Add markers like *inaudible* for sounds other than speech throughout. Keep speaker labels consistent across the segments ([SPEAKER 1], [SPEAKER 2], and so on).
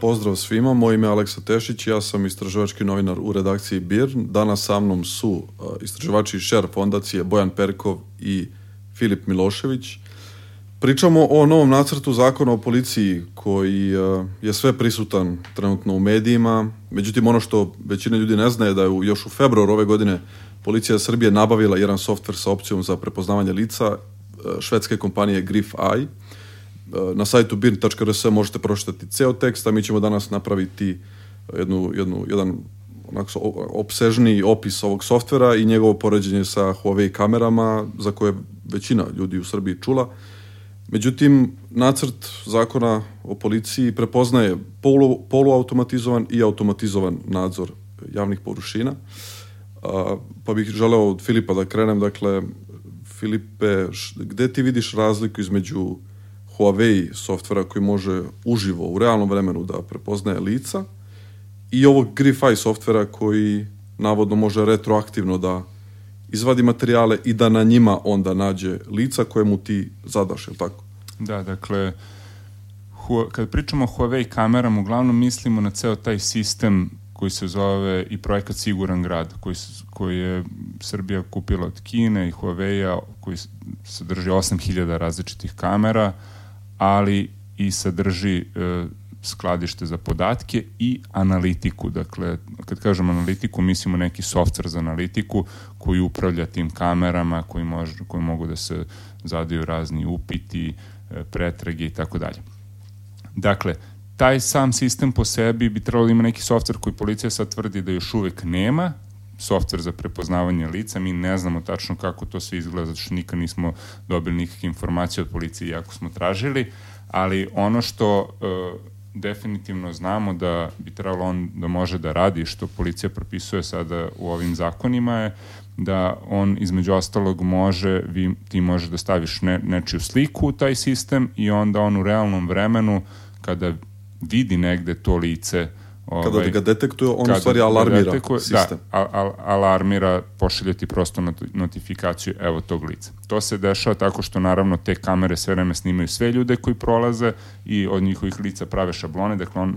[SPEAKER 1] Pozdrav svima, moje ime je Aleksa Tešić, ja sam istraživački novinar u redakciji BIR. Danas sa mnom su istraživači šer fondacije Bojan Perkov i Filip Milošević. Pričamo o novom nacrtu zakona o policiji koji je sve prisutan trenutno u medijima. Međutim, ono što većina ljudi ne zna je da je još u februar ove godine Policija Srbije nabavila jedan softver sa opcijom za prepoznavanje lica švedske kompanije Grif Eye na sajtu birn.rs možete pročitati ceo tekst, a mi ćemo danas napraviti jednu, jednu, jedan onako opsežni opis ovog softvera i njegovo poređenje sa Huawei kamerama za koje većina ljudi u Srbiji čula. Međutim, nacrt zakona o policiji prepoznaje polu, poluautomatizovan i automatizovan nadzor javnih površina. Pa bih želeo od Filipa da krenem. Dakle, Filipe, gde ti vidiš razliku između Huawei softvera koji može uživo u realnom vremenu da prepoznaje lica i ovog Grify softvera koji navodno može retroaktivno da izvadi materijale i da na njima onda nađe lica koje mu ti zadaš, je tako?
[SPEAKER 2] Da, dakle, kad pričamo o Huawei kamerama, uglavnom mislimo na ceo taj sistem koji se zove i projekat Siguran grad, koji, koji je Srbija kupila od Kine i Huawei-a, koji sadrži 8000 različitih kamera, ali i sadrži e, skladište za podatke i analitiku. Dakle, kad kažem analitiku, mislimo neki softver za analitiku koji upravlja tim kamerama, koji, može, koji mogu da se zadaju razni upiti, e, pretrage i tako dalje. Dakle, taj sam sistem po sebi bi trebalo da ima neki softver koji policija sad tvrdi da još uvek nema, softver za prepoznavanje lica, mi ne znamo tačno kako to sve izgleda, zato što nikad nismo dobili nikakve informacije od policije, iako smo tražili, ali ono što uh, definitivno znamo da bi trebalo on da može da radi, što policija propisuje sada u ovim zakonima je da on između ostalog može, vi, ti može da staviš ne, nečiju sliku u taj sistem i onda on u realnom vremenu kada vidi negde to lice
[SPEAKER 1] Ovaj, kada ga detektuje, on u stvari alarmira detekuje, sistem.
[SPEAKER 2] Da, al, alarmira, pošalje ti prosto notifikaciju evo tog lica. To se dešava tako što naravno te kamere sve vreme snimaju sve ljude koji prolaze i od njihovih lica prave šablone, dakle on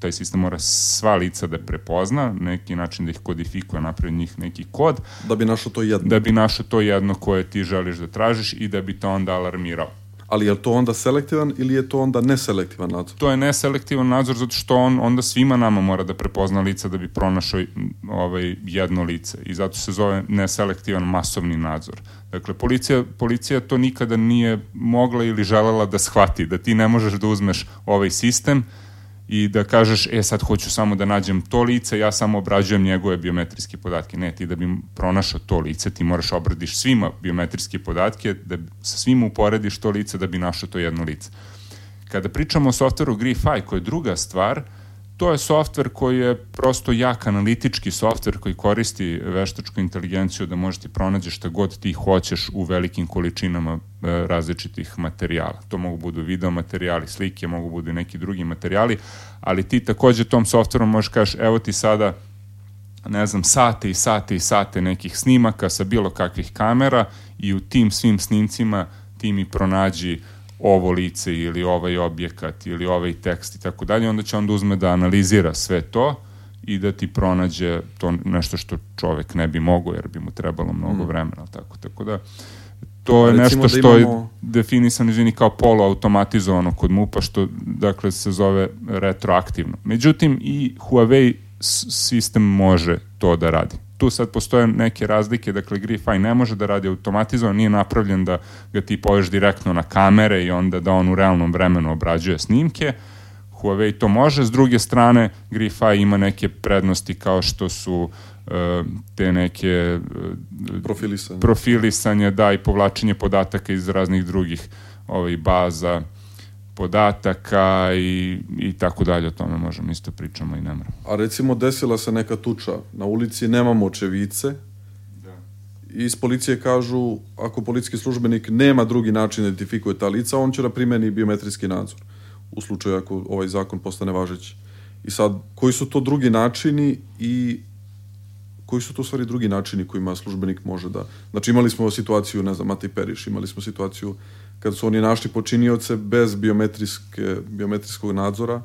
[SPEAKER 2] taj sistem mora sva lica da prepozna, neki način da ih kodifikuje, napravi njih neki kod.
[SPEAKER 1] Da bi našao to jedno.
[SPEAKER 2] Da bi našao to jedno koje ti želiš da tražiš i da bi to onda alarmirao
[SPEAKER 1] ali je to onda selektivan ili je to onda neselektivan nadzor?
[SPEAKER 2] To je neselektivan nadzor zato što on onda svima nama mora da prepozna lica da bi pronašao ovaj, jedno lice i zato se zove neselektivan masovni nadzor. Dakle, policija, policija to nikada nije mogla ili želela da shvati, da ti ne možeš da uzmeš ovaj sistem, i da kažeš, e sad hoću samo da nađem to lice, ja samo obrađujem njegove biometrijske podatke. Ne, ti da bi pronašao to lice, ti moraš obradiš svima biometrijske podatke, da sa svima uporediš to lice da bi našao to jedno lice. Kada pričamo o softveru GriFi, koja je druga stvar, uh, To je softver koji je prosto jak analitički softver koji koristi veštačku inteligenciju da možete pronađe šta god ti hoćeš u velikim količinama e, različitih materijala. To mogu budu video materijali, slike, mogu budu i neki drugi materijali, ali ti takođe tom softverom možeš kažeš evo ti sada ne znam, sate i sate i sate nekih snimaka sa bilo kakvih kamera i u tim svim snimcima ti mi pronađi uh, ovo lice ili ovaj objekat ili ovaj tekst i tako dalje, onda će onda uzme da analizira sve to i da ti pronađe to nešto što čovek ne bi mogao jer bi mu trebalo mnogo mm. vremena. Tako, tako da to je nešto da što da imamo... je definisano izvini kao poluautomatizovano kod MUPA što dakle se zove retroaktivno. Međutim i Huawei sistem može to da radi tu sad postoje neke razlike, dakle Grify ne može da radi automatizovano, nije napravljen da ga ti poveš direktno na kamere i onda da on u realnom vremenu obrađuje snimke. Huawei to može, s druge strane Grify ima neke prednosti kao što su uh, te neke
[SPEAKER 1] uh, profilisanje.
[SPEAKER 2] profilisanje, da, i povlačenje podataka iz raznih drugih ovaj, baza podataka i, i tako dalje, o tome možemo isto pričamo i ne moramo.
[SPEAKER 1] A recimo desila se neka tuča na ulici, nemamo očevice, da. i iz policije kažu, ako policijski službenik nema drugi način da identifikuje ta lica, on će da primeni biometrijski nadzor, u slučaju ako ovaj zakon postane važeći. I sad, koji su to drugi načini i koji su to u stvari drugi načini kojima službenik može da... Znači imali smo situaciju, ne znam, Matej Periš, imali smo situaciju kad su oni našli počinioce bez biometrijske, biometrijskog nadzora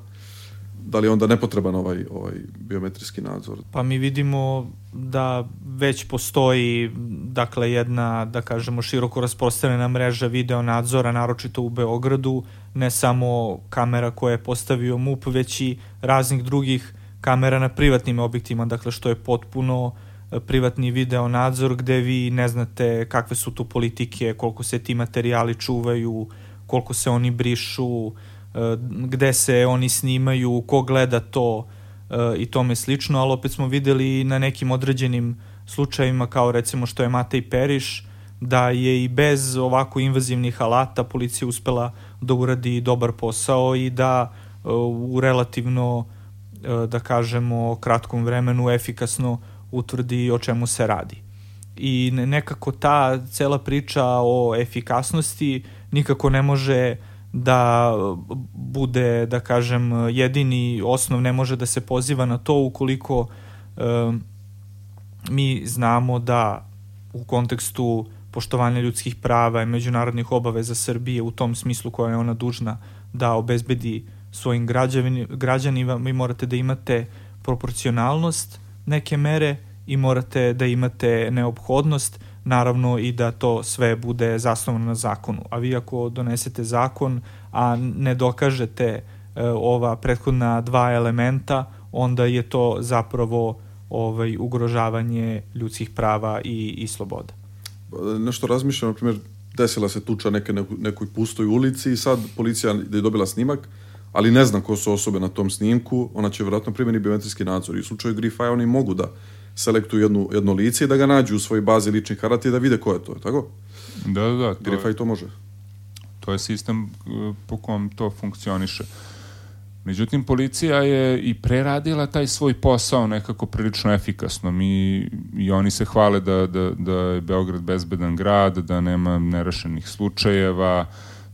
[SPEAKER 1] da li je onda nepotreban ovaj, ovaj biometrijski nadzor?
[SPEAKER 3] Pa mi vidimo da već postoji dakle jedna, da kažemo, široko rasprostranjena mreža video nadzora, naročito u Beogradu, ne samo kamera koje je postavio MUP, već i raznih drugih kamera na privatnim objektima, dakle što je potpuno e, privatni video nadzor gde vi ne znate kakve su tu politike, koliko se ti materijali čuvaju, koliko se oni brišu, e, gde se oni snimaju, ko gleda to e, i tome slično, ali opet smo videli na nekim određenim slučajima kao recimo što je Matej Periš, da je i bez ovako invazivnih alata policija uspela da uradi dobar posao i da u relativno E, da kažemo, kratkom vremenu efikasno utvrdi o čemu se radi. I nekako ta cela priča o efikasnosti nikako ne može da bude, da kažem, jedini osnov ne može da se poziva na to ukoliko e, mi znamo da u kontekstu poštovanja ljudskih prava i međunarodnih obaveza Srbije u tom smislu koja je ona dužna da obezbedi svojim građanima, vi morate da imate proporcionalnost neke mere i morate da imate neophodnost, naravno i da to sve bude zasnovano na zakonu. A vi ako donesete zakon, a ne dokažete e, ova prethodna dva elementa, onda je to zapravo ovaj ugrožavanje ljudskih prava i, i sloboda.
[SPEAKER 1] Nešto razmišljam, na primjer, desila se tuča neke, nekoj pustoj ulici i sad policija je dobila snimak, ali ne znam ko su osobe na tom snimku, ona će vjerojatno primjeni biometrijski nadzor i u slučaju Grifaja oni mogu da selektuju jednu, jedno lice i da ga nađu u svojoj bazi ličnih karata i da vide ko je to, tako?
[SPEAKER 2] Da, da, da.
[SPEAKER 1] To Grifaj to može.
[SPEAKER 2] To je sistem uh, po kom to funkcioniše. Međutim, policija je i preradila taj svoj posao nekako prilično efikasno. Mi, I oni se hvale da, da, da je Beograd bezbedan grad, da nema nerešenih slučajeva,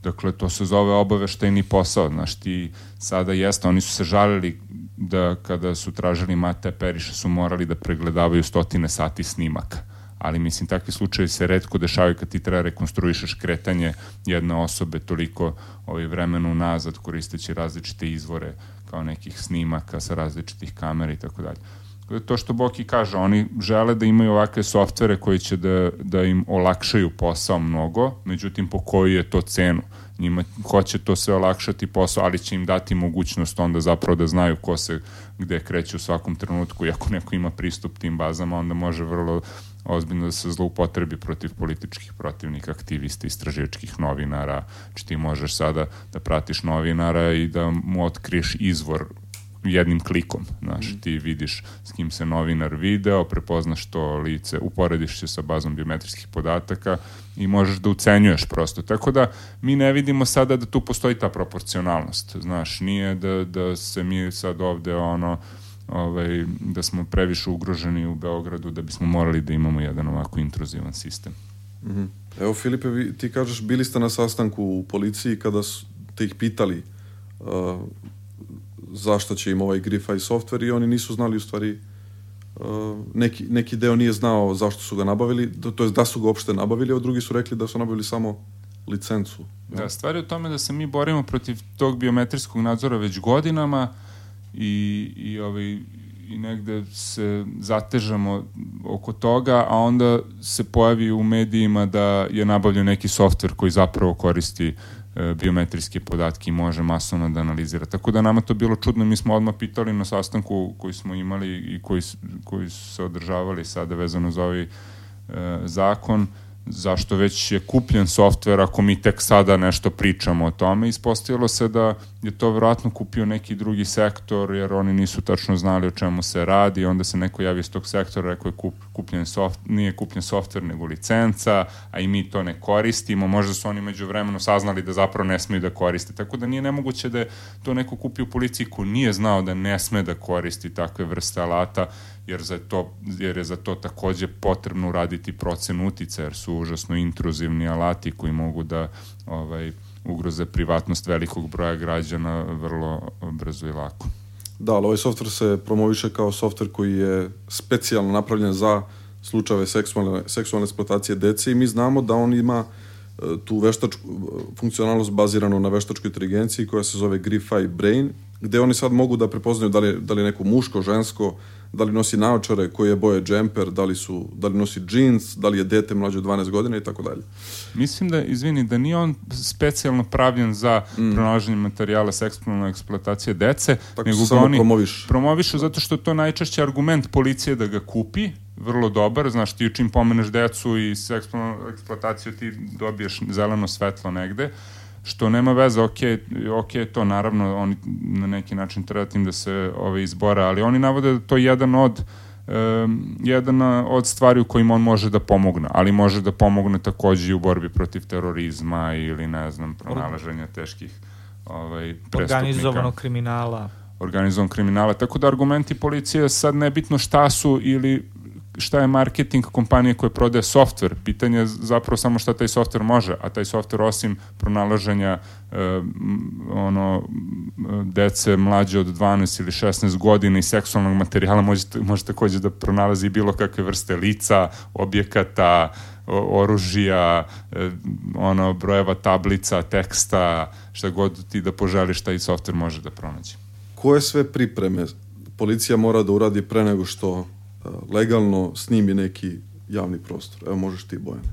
[SPEAKER 2] Dakle, to se zove obaveštajni posao. Znaš, ti sada jeste, oni su se žalili da kada su tražili Mate Periša su morali da pregledavaju stotine sati snimaka. Ali, mislim, takvi slučajevi se redko dešavaju kad ti treba rekonstruišeš kretanje jedne osobe toliko ovaj vremenu nazad koristeći različite izvore kao nekih snimaka sa različitih kamera i tako dalje to što Boki kaže, oni žele da imaju ovakve softvere koji će da, da im olakšaju posao mnogo, međutim po koju je to cenu. Njima hoće to sve olakšati posao, ali će im dati mogućnost onda zapravo da znaju ko se gde kreće u svakom trenutku i ako neko ima pristup tim bazama, onda može vrlo ozbiljno da se zloupotrebi protiv političkih protivnika, aktivista, istraživačkih novinara. Či ti možeš sada da pratiš novinara i da mu otkriješ izvor jednim klikom. Znaš, mm. ti vidiš s kim se novinar video, prepoznaš to lice, uporediš se sa bazom biometrijskih podataka i možeš da ucenjuješ prosto. Tako da mi ne vidimo sada da tu postoji ta proporcionalnost. Znaš, nije da, da se mi sad ovde ono ovaj, da smo previše ugroženi u Beogradu da bismo morali da imamo jedan ovako intruzivan sistem.
[SPEAKER 1] Mm -hmm. Evo Filipe, vi, ti kažeš bili ste na sastanku u policiji kada su te ih pitali uh, zašto će im ovaj Grify software i oni nisu znali u stvari uh, neki, neki deo nije znao zašto su ga nabavili, to je da su ga uopšte nabavili, a drugi su rekli da su nabavili samo licencu.
[SPEAKER 2] Ja? Da, stvar je u tome da se mi borimo protiv tog biometrijskog nadzora već godinama i, i, ovaj, i negde se zatežamo oko toga, a onda se pojavi u medijima da je nabavljen neki softver koji zapravo koristi biometrijske podatke i može masovno da analizira. Tako da nama to bilo čudno, mi smo odmah pitali na sastanku koji smo imali i koji, koji su se održavali sada vezano za ovaj e, zakon, zašto već je kupljen softver ako mi tek sada nešto pričamo o tome. Ispostavilo se da je to vjerojatno kupio neki drugi sektor jer oni nisu tačno znali o čemu se radi onda se neko javi iz tog sektora rekao je kup, kupljen soft, nije kupljen softver nego licenca, a i mi to ne koristimo. Možda su oni među vremenu saznali da zapravo ne smeju da koriste. Tako da nije nemoguće da je to neko kupio u policiji ko nije znao da ne sme da koristi takve vrste alata jer, za to, jer je za to takođe potrebno uraditi procen utica, jer su užasno intruzivni alati koji mogu da ovaj, ugroze privatnost velikog broja građana vrlo brzo i lako.
[SPEAKER 1] Da, ali ovaj softver se promoviše kao softver koji je specijalno napravljen za slučajeve seksualne, seksualne eksploatacije dece i mi znamo da on ima e, tu veštačku funkcionalnost baziranu na veštačkoj inteligenciji koja se zove Grify Brain gde oni sad mogu da prepoznaju da li, da li je neko muško, žensko, da li nosi naočare, koji je boje džemper, da li, su, da li nosi džins, da li je dete mlađe od 12 godina i tako dalje.
[SPEAKER 2] Mislim da, izvini, da nije on specijalno pravljen za mm. pronalaženje materijala seksualne eksploatacije dece,
[SPEAKER 1] tako nego ga oni promoviš.
[SPEAKER 2] promovišu zato što to najčešće argument policije da ga kupi, vrlo dobar, znaš ti čim pomeneš decu i seksualnu eksploataciju ti dobiješ zeleno svetlo negde, što nema veze, ok, ok, to naravno oni na neki način treba tim da se ove izbora, ali oni navode da to je jedan od um, jedan od stvari u kojima on može da pomogne, ali može da pomogne takođe i u borbi protiv terorizma ili ne znam, pronalaženja teških ovaj, prestupnika.
[SPEAKER 3] Organizovanog kriminala.
[SPEAKER 2] Organizovan kriminala, tako da argumenti policije sad nebitno šta su ili šta je marketing kompanije koje prodaje softver. Pitanje je zapravo samo šta taj softver može, a taj softver osim pronalaženja e, ono, dece mlađe od 12 ili 16 godina i seksualnog materijala može, može takođe da pronalazi bilo kakve vrste lica, objekata, oružja, e, ono, brojeva tablica, teksta, šta god ti da poželiš, taj softver može da pronađe.
[SPEAKER 1] Koje sve pripreme policija mora da uradi pre nego što legalno snimi neki javni prostor. Evo možeš ti Bojane.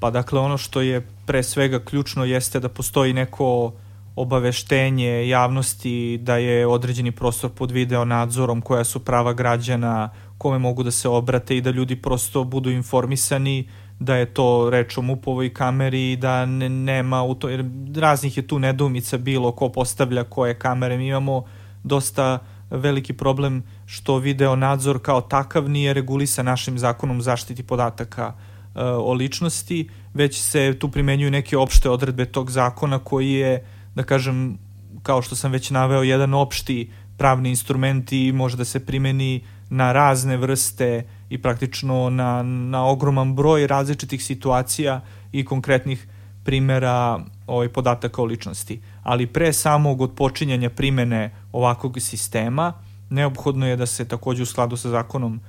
[SPEAKER 3] Pa dakle ono što je pre svega ključno jeste da postoji neko obaveštenje javnosti da je određeni prostor pod video nadzorom, koja su prava građana, kome mogu da se obrate i da ljudi prosto budu informisani da je to reč o mupovoj kameri i da ne, nema u to, jer raznih je tu nedumica bilo ko postavlja koje kamere. Mi imamo dosta veliki problem što video nadzor kao takav nije regulisan našim zakonom zaštiti podataka e, o ličnosti, već se tu primenjuju neke opšte odredbe tog zakona koji je, da kažem, kao što sam već naveo, jedan opšti pravni instrument i može da se primeni na razne vrste i praktično na, na ogroman broj različitih situacija i konkretnih primera ovaj, podataka o ličnosti. Ali pre samog odpočinjanja primene ovakvog sistema, neophodno je da se takođe u skladu sa zakonom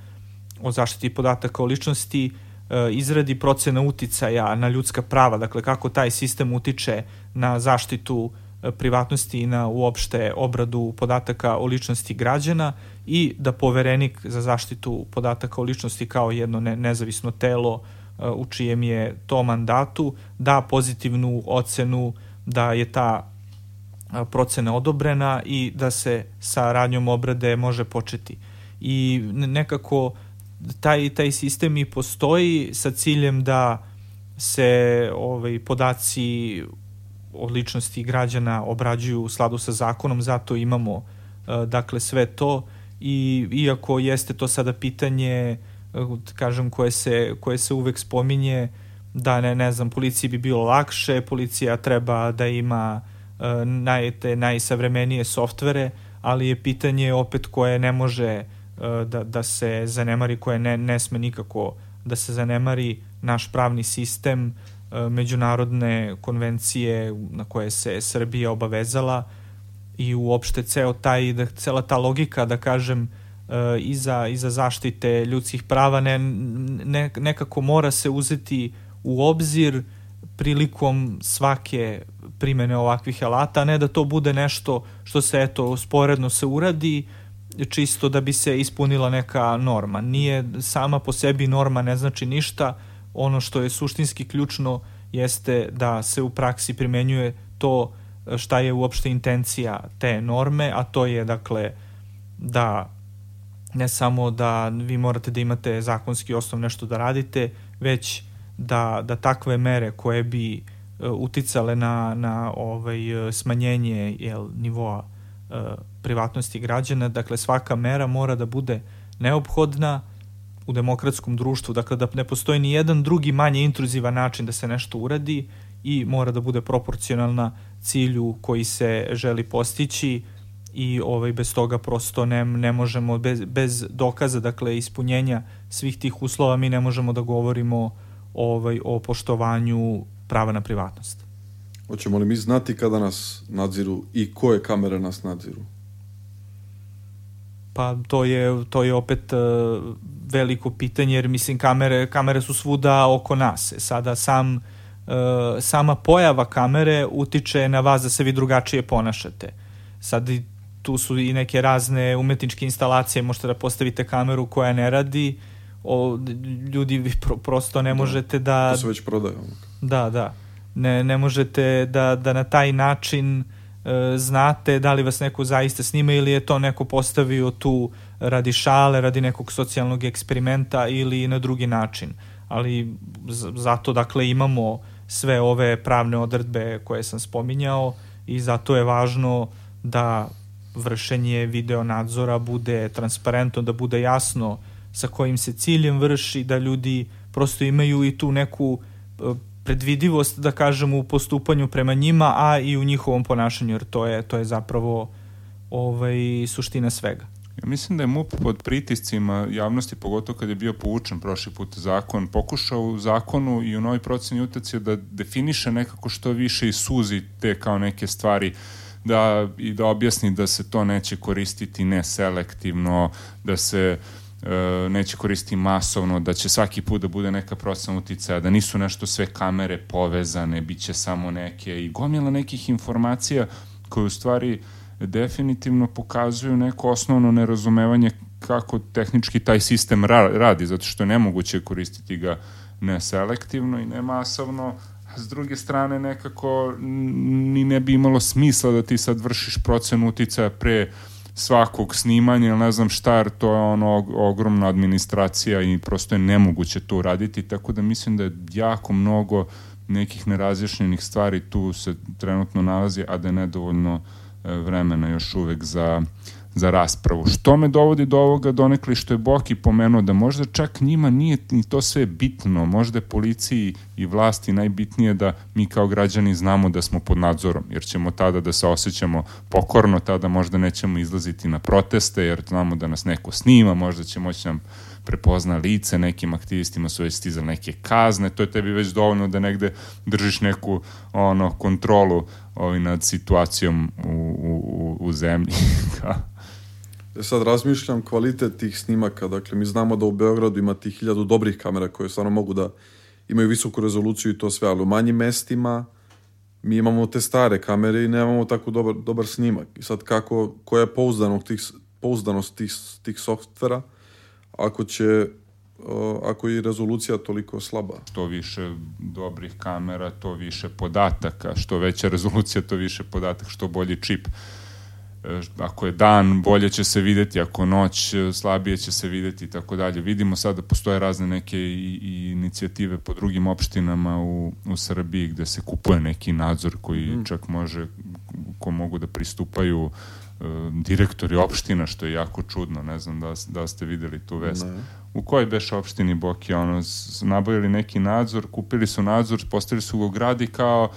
[SPEAKER 3] o zaštiti podataka o ličnosti e, izradi procena uticaja na ljudska prava, dakle kako taj sistem utiče na zaštitu e, privatnosti i na uopšte obradu podataka o ličnosti građana i da poverenik za zaštitu podataka o ličnosti kao jedno ne, nezavisno telo e, u čijem je to mandatu da pozitivnu ocenu da je ta procena odobrena i da se sa radnjom obrade može početi. I nekako taj, taj sistem i postoji sa ciljem da se ovaj, podaci o ličnosti građana obrađuju u sladu sa zakonom, zato imamo dakle sve to i iako jeste to sada pitanje kažem koje se, koje se uvek spominje da ne, ne znam, policiji bi bilo lakše, policija treba da ima naj, te najsavremenije softvere, ali je pitanje opet koje ne može e, da, da se zanemari, koje ne, ne sme nikako da se zanemari naš pravni sistem, e, međunarodne konvencije na koje se Srbija obavezala i uopšte ceo taj, da, cela ta logika, da kažem, iza, iza zaštite ljudskih prava ne, ne, nekako mora se uzeti u obzir prilikom svake primene ovakvih alata, ne da to bude nešto što se eto sporedno se uradi čisto da bi se ispunila neka norma. Nije sama po sebi norma ne znači ništa, ono što je suštinski ključno jeste da se u praksi primenjuje to šta je uopšte intencija te norme, a to je dakle da ne samo da vi morate da imate zakonski osnov nešto da radite, već da, da takve mere koje bi E, uticale na, na ovaj, e, smanjenje jel, nivoa e, privatnosti građana. Dakle, svaka mera mora da bude neophodna u demokratskom društvu, dakle da ne postoji ni jedan drugi manje intruzivan način da se nešto uradi i mora da bude proporcionalna cilju koji se želi postići i ovaj bez toga prosto ne, ne možemo bez, bez dokaza dakle ispunjenja svih tih uslova mi ne možemo da govorimo ovaj o poštovanju prava na privatnost.
[SPEAKER 1] Hoćemo li mi znati kada nas nadziru i koje kamere nas nadziru?
[SPEAKER 3] Pa to je, to je opet uh, veliko pitanje jer mislim kamere, kamere su svuda oko nas. E, sada sam, uh, sama pojava kamere utiče na vas da se vi drugačije ponašate. Sad tu su i neke razne umetničke instalacije, možete da postavite kameru koja ne radi, o, ljudi vi pro, prosto ne da, možete da...
[SPEAKER 1] To se već prodaje.
[SPEAKER 3] Da, da. Ne, ne možete da, da na taj način e, znate da li vas neko zaista snima ili je to neko postavio tu radi šale, radi nekog socijalnog eksperimenta ili na drugi način. Ali zato dakle imamo sve ove pravne odredbe koje sam spominjao i zato je važno da vršenje video nadzora bude transparentno, da bude jasno sa kojim se ciljem vrši, da ljudi prosto imaju i tu neku e, predvidivost, da kažem, u postupanju prema njima, a i u njihovom ponašanju, jer to je, to je zapravo ovaj, suština svega.
[SPEAKER 2] Ja mislim da je MUP pod pritiscima javnosti, pogotovo kad je bio poučen prošli put zakon, pokušao u zakonu i u novoj proceni utacije da definiše nekako što više i suzi te kao neke stvari da, i da objasni da se to neće koristiti neselektivno, da se neće koristiti masovno, da će svaki put da bude neka procena uticaja, da nisu nešto sve kamere povezane, bit će samo neke i gomila nekih informacija koje u stvari definitivno pokazuju neko osnovno nerazumevanje kako tehnički taj sistem ra radi, zato što je nemoguće koristiti ga neselektivno i nemasovno, a s druge strane nekako ni ne bi imalo smisla da ti sad vršiš procenu uticaja pre svakog snimanja ili ne znam šta, jer to je ono ogromna administracija i prosto je nemoguće to uraditi, tako da mislim da je jako mnogo nekih nerazjašnjenih stvari tu se trenutno nalazi, a da je nedovoljno e, vremena još uvek za za raspravu. Što me dovodi do ovoga donekli što je Boki pomenuo da možda čak njima nije ni to sve bitno, možda je policiji i vlasti najbitnije da mi kao građani znamo da smo pod nadzorom, jer ćemo tada da se osjećamo pokorno, tada možda nećemo izlaziti na proteste, jer znamo da nas neko snima, možda će moći nam prepozna lice, nekim aktivistima su već stizali neke kazne, to je tebi već dovoljno da negde držiš neku ono kontrolu ovaj, nad situacijom u, u, u zemlji. *laughs*
[SPEAKER 1] E sad razmišljam kvalitet tih snimaka, dakle mi znamo da u Beogradu ima tih hiljadu dobrih kamera koje stvarno mogu da imaju visoku rezoluciju i to sve, ali u manjim mestima mi imamo te stare kamere i nemamo tako dobar, dobar snimak. I sad kako, koja je pouzdanost tih, pouzdanost tih, tih softvera ako će ako je rezolucija toliko slaba.
[SPEAKER 2] Što više dobrih kamera, to više podataka, što veća rezolucija, to više podataka, što bolji čip. Ako je dan, bolje će se videti, ako noć, e, slabije će se videti i tako dalje. Vidimo sad da postoje razne neke i, i inicijative po drugim opštinama u, u Srbiji gde se kupuje neki nadzor koji mm. čak može, ko mogu da pristupaju uh, direktori opština, što je jako čudno, ne znam da, da ste videli tu vest. Ne u kojoj beš opštini Boki, ono, nabavili neki nadzor, kupili su nadzor, postavili su go gradi kao,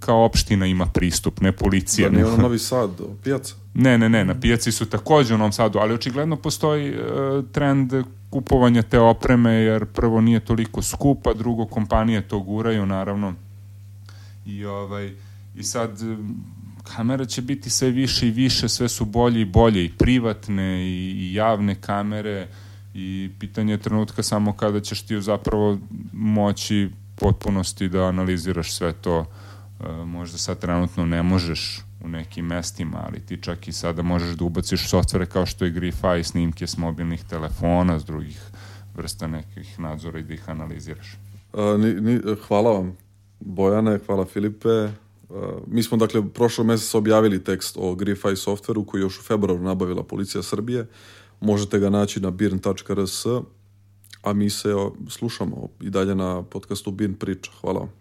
[SPEAKER 2] kao opština ima pristup, ne policija.
[SPEAKER 1] Da, nije ono Novi Sad, pijaca?
[SPEAKER 2] Ne, ne, ne, na pijaci su takođe u Novom Sadu, ali očigledno postoji uh, trend kupovanja te opreme, jer prvo nije toliko skupa, drugo kompanije to guraju, naravno. I, ovaj, i sad kamera će biti sve više i više, sve su bolje i bolje, i privatne i, i javne kamere, i pitanje je trenutka samo kada ćeš ti zapravo moći potpunosti da analiziraš sve to e, možda sad trenutno ne možeš u nekim mestima, ali ti čak i sada možeš da ubaciš softvere kao što je Grify, snimke s mobilnih telefona, s drugih vrsta nekih nadzora i da ih analiziraš.
[SPEAKER 1] A, ni, ni, hvala vam, Bojane, hvala Filipe. A, mi smo, dakle, prošlog meseca objavili tekst o Grify softveru koji još u februaru nabavila Policija Srbije. Možete ga naći na birn.rs, a mi se slušamo i dalje na podcastu Birn priča. Hvala vam.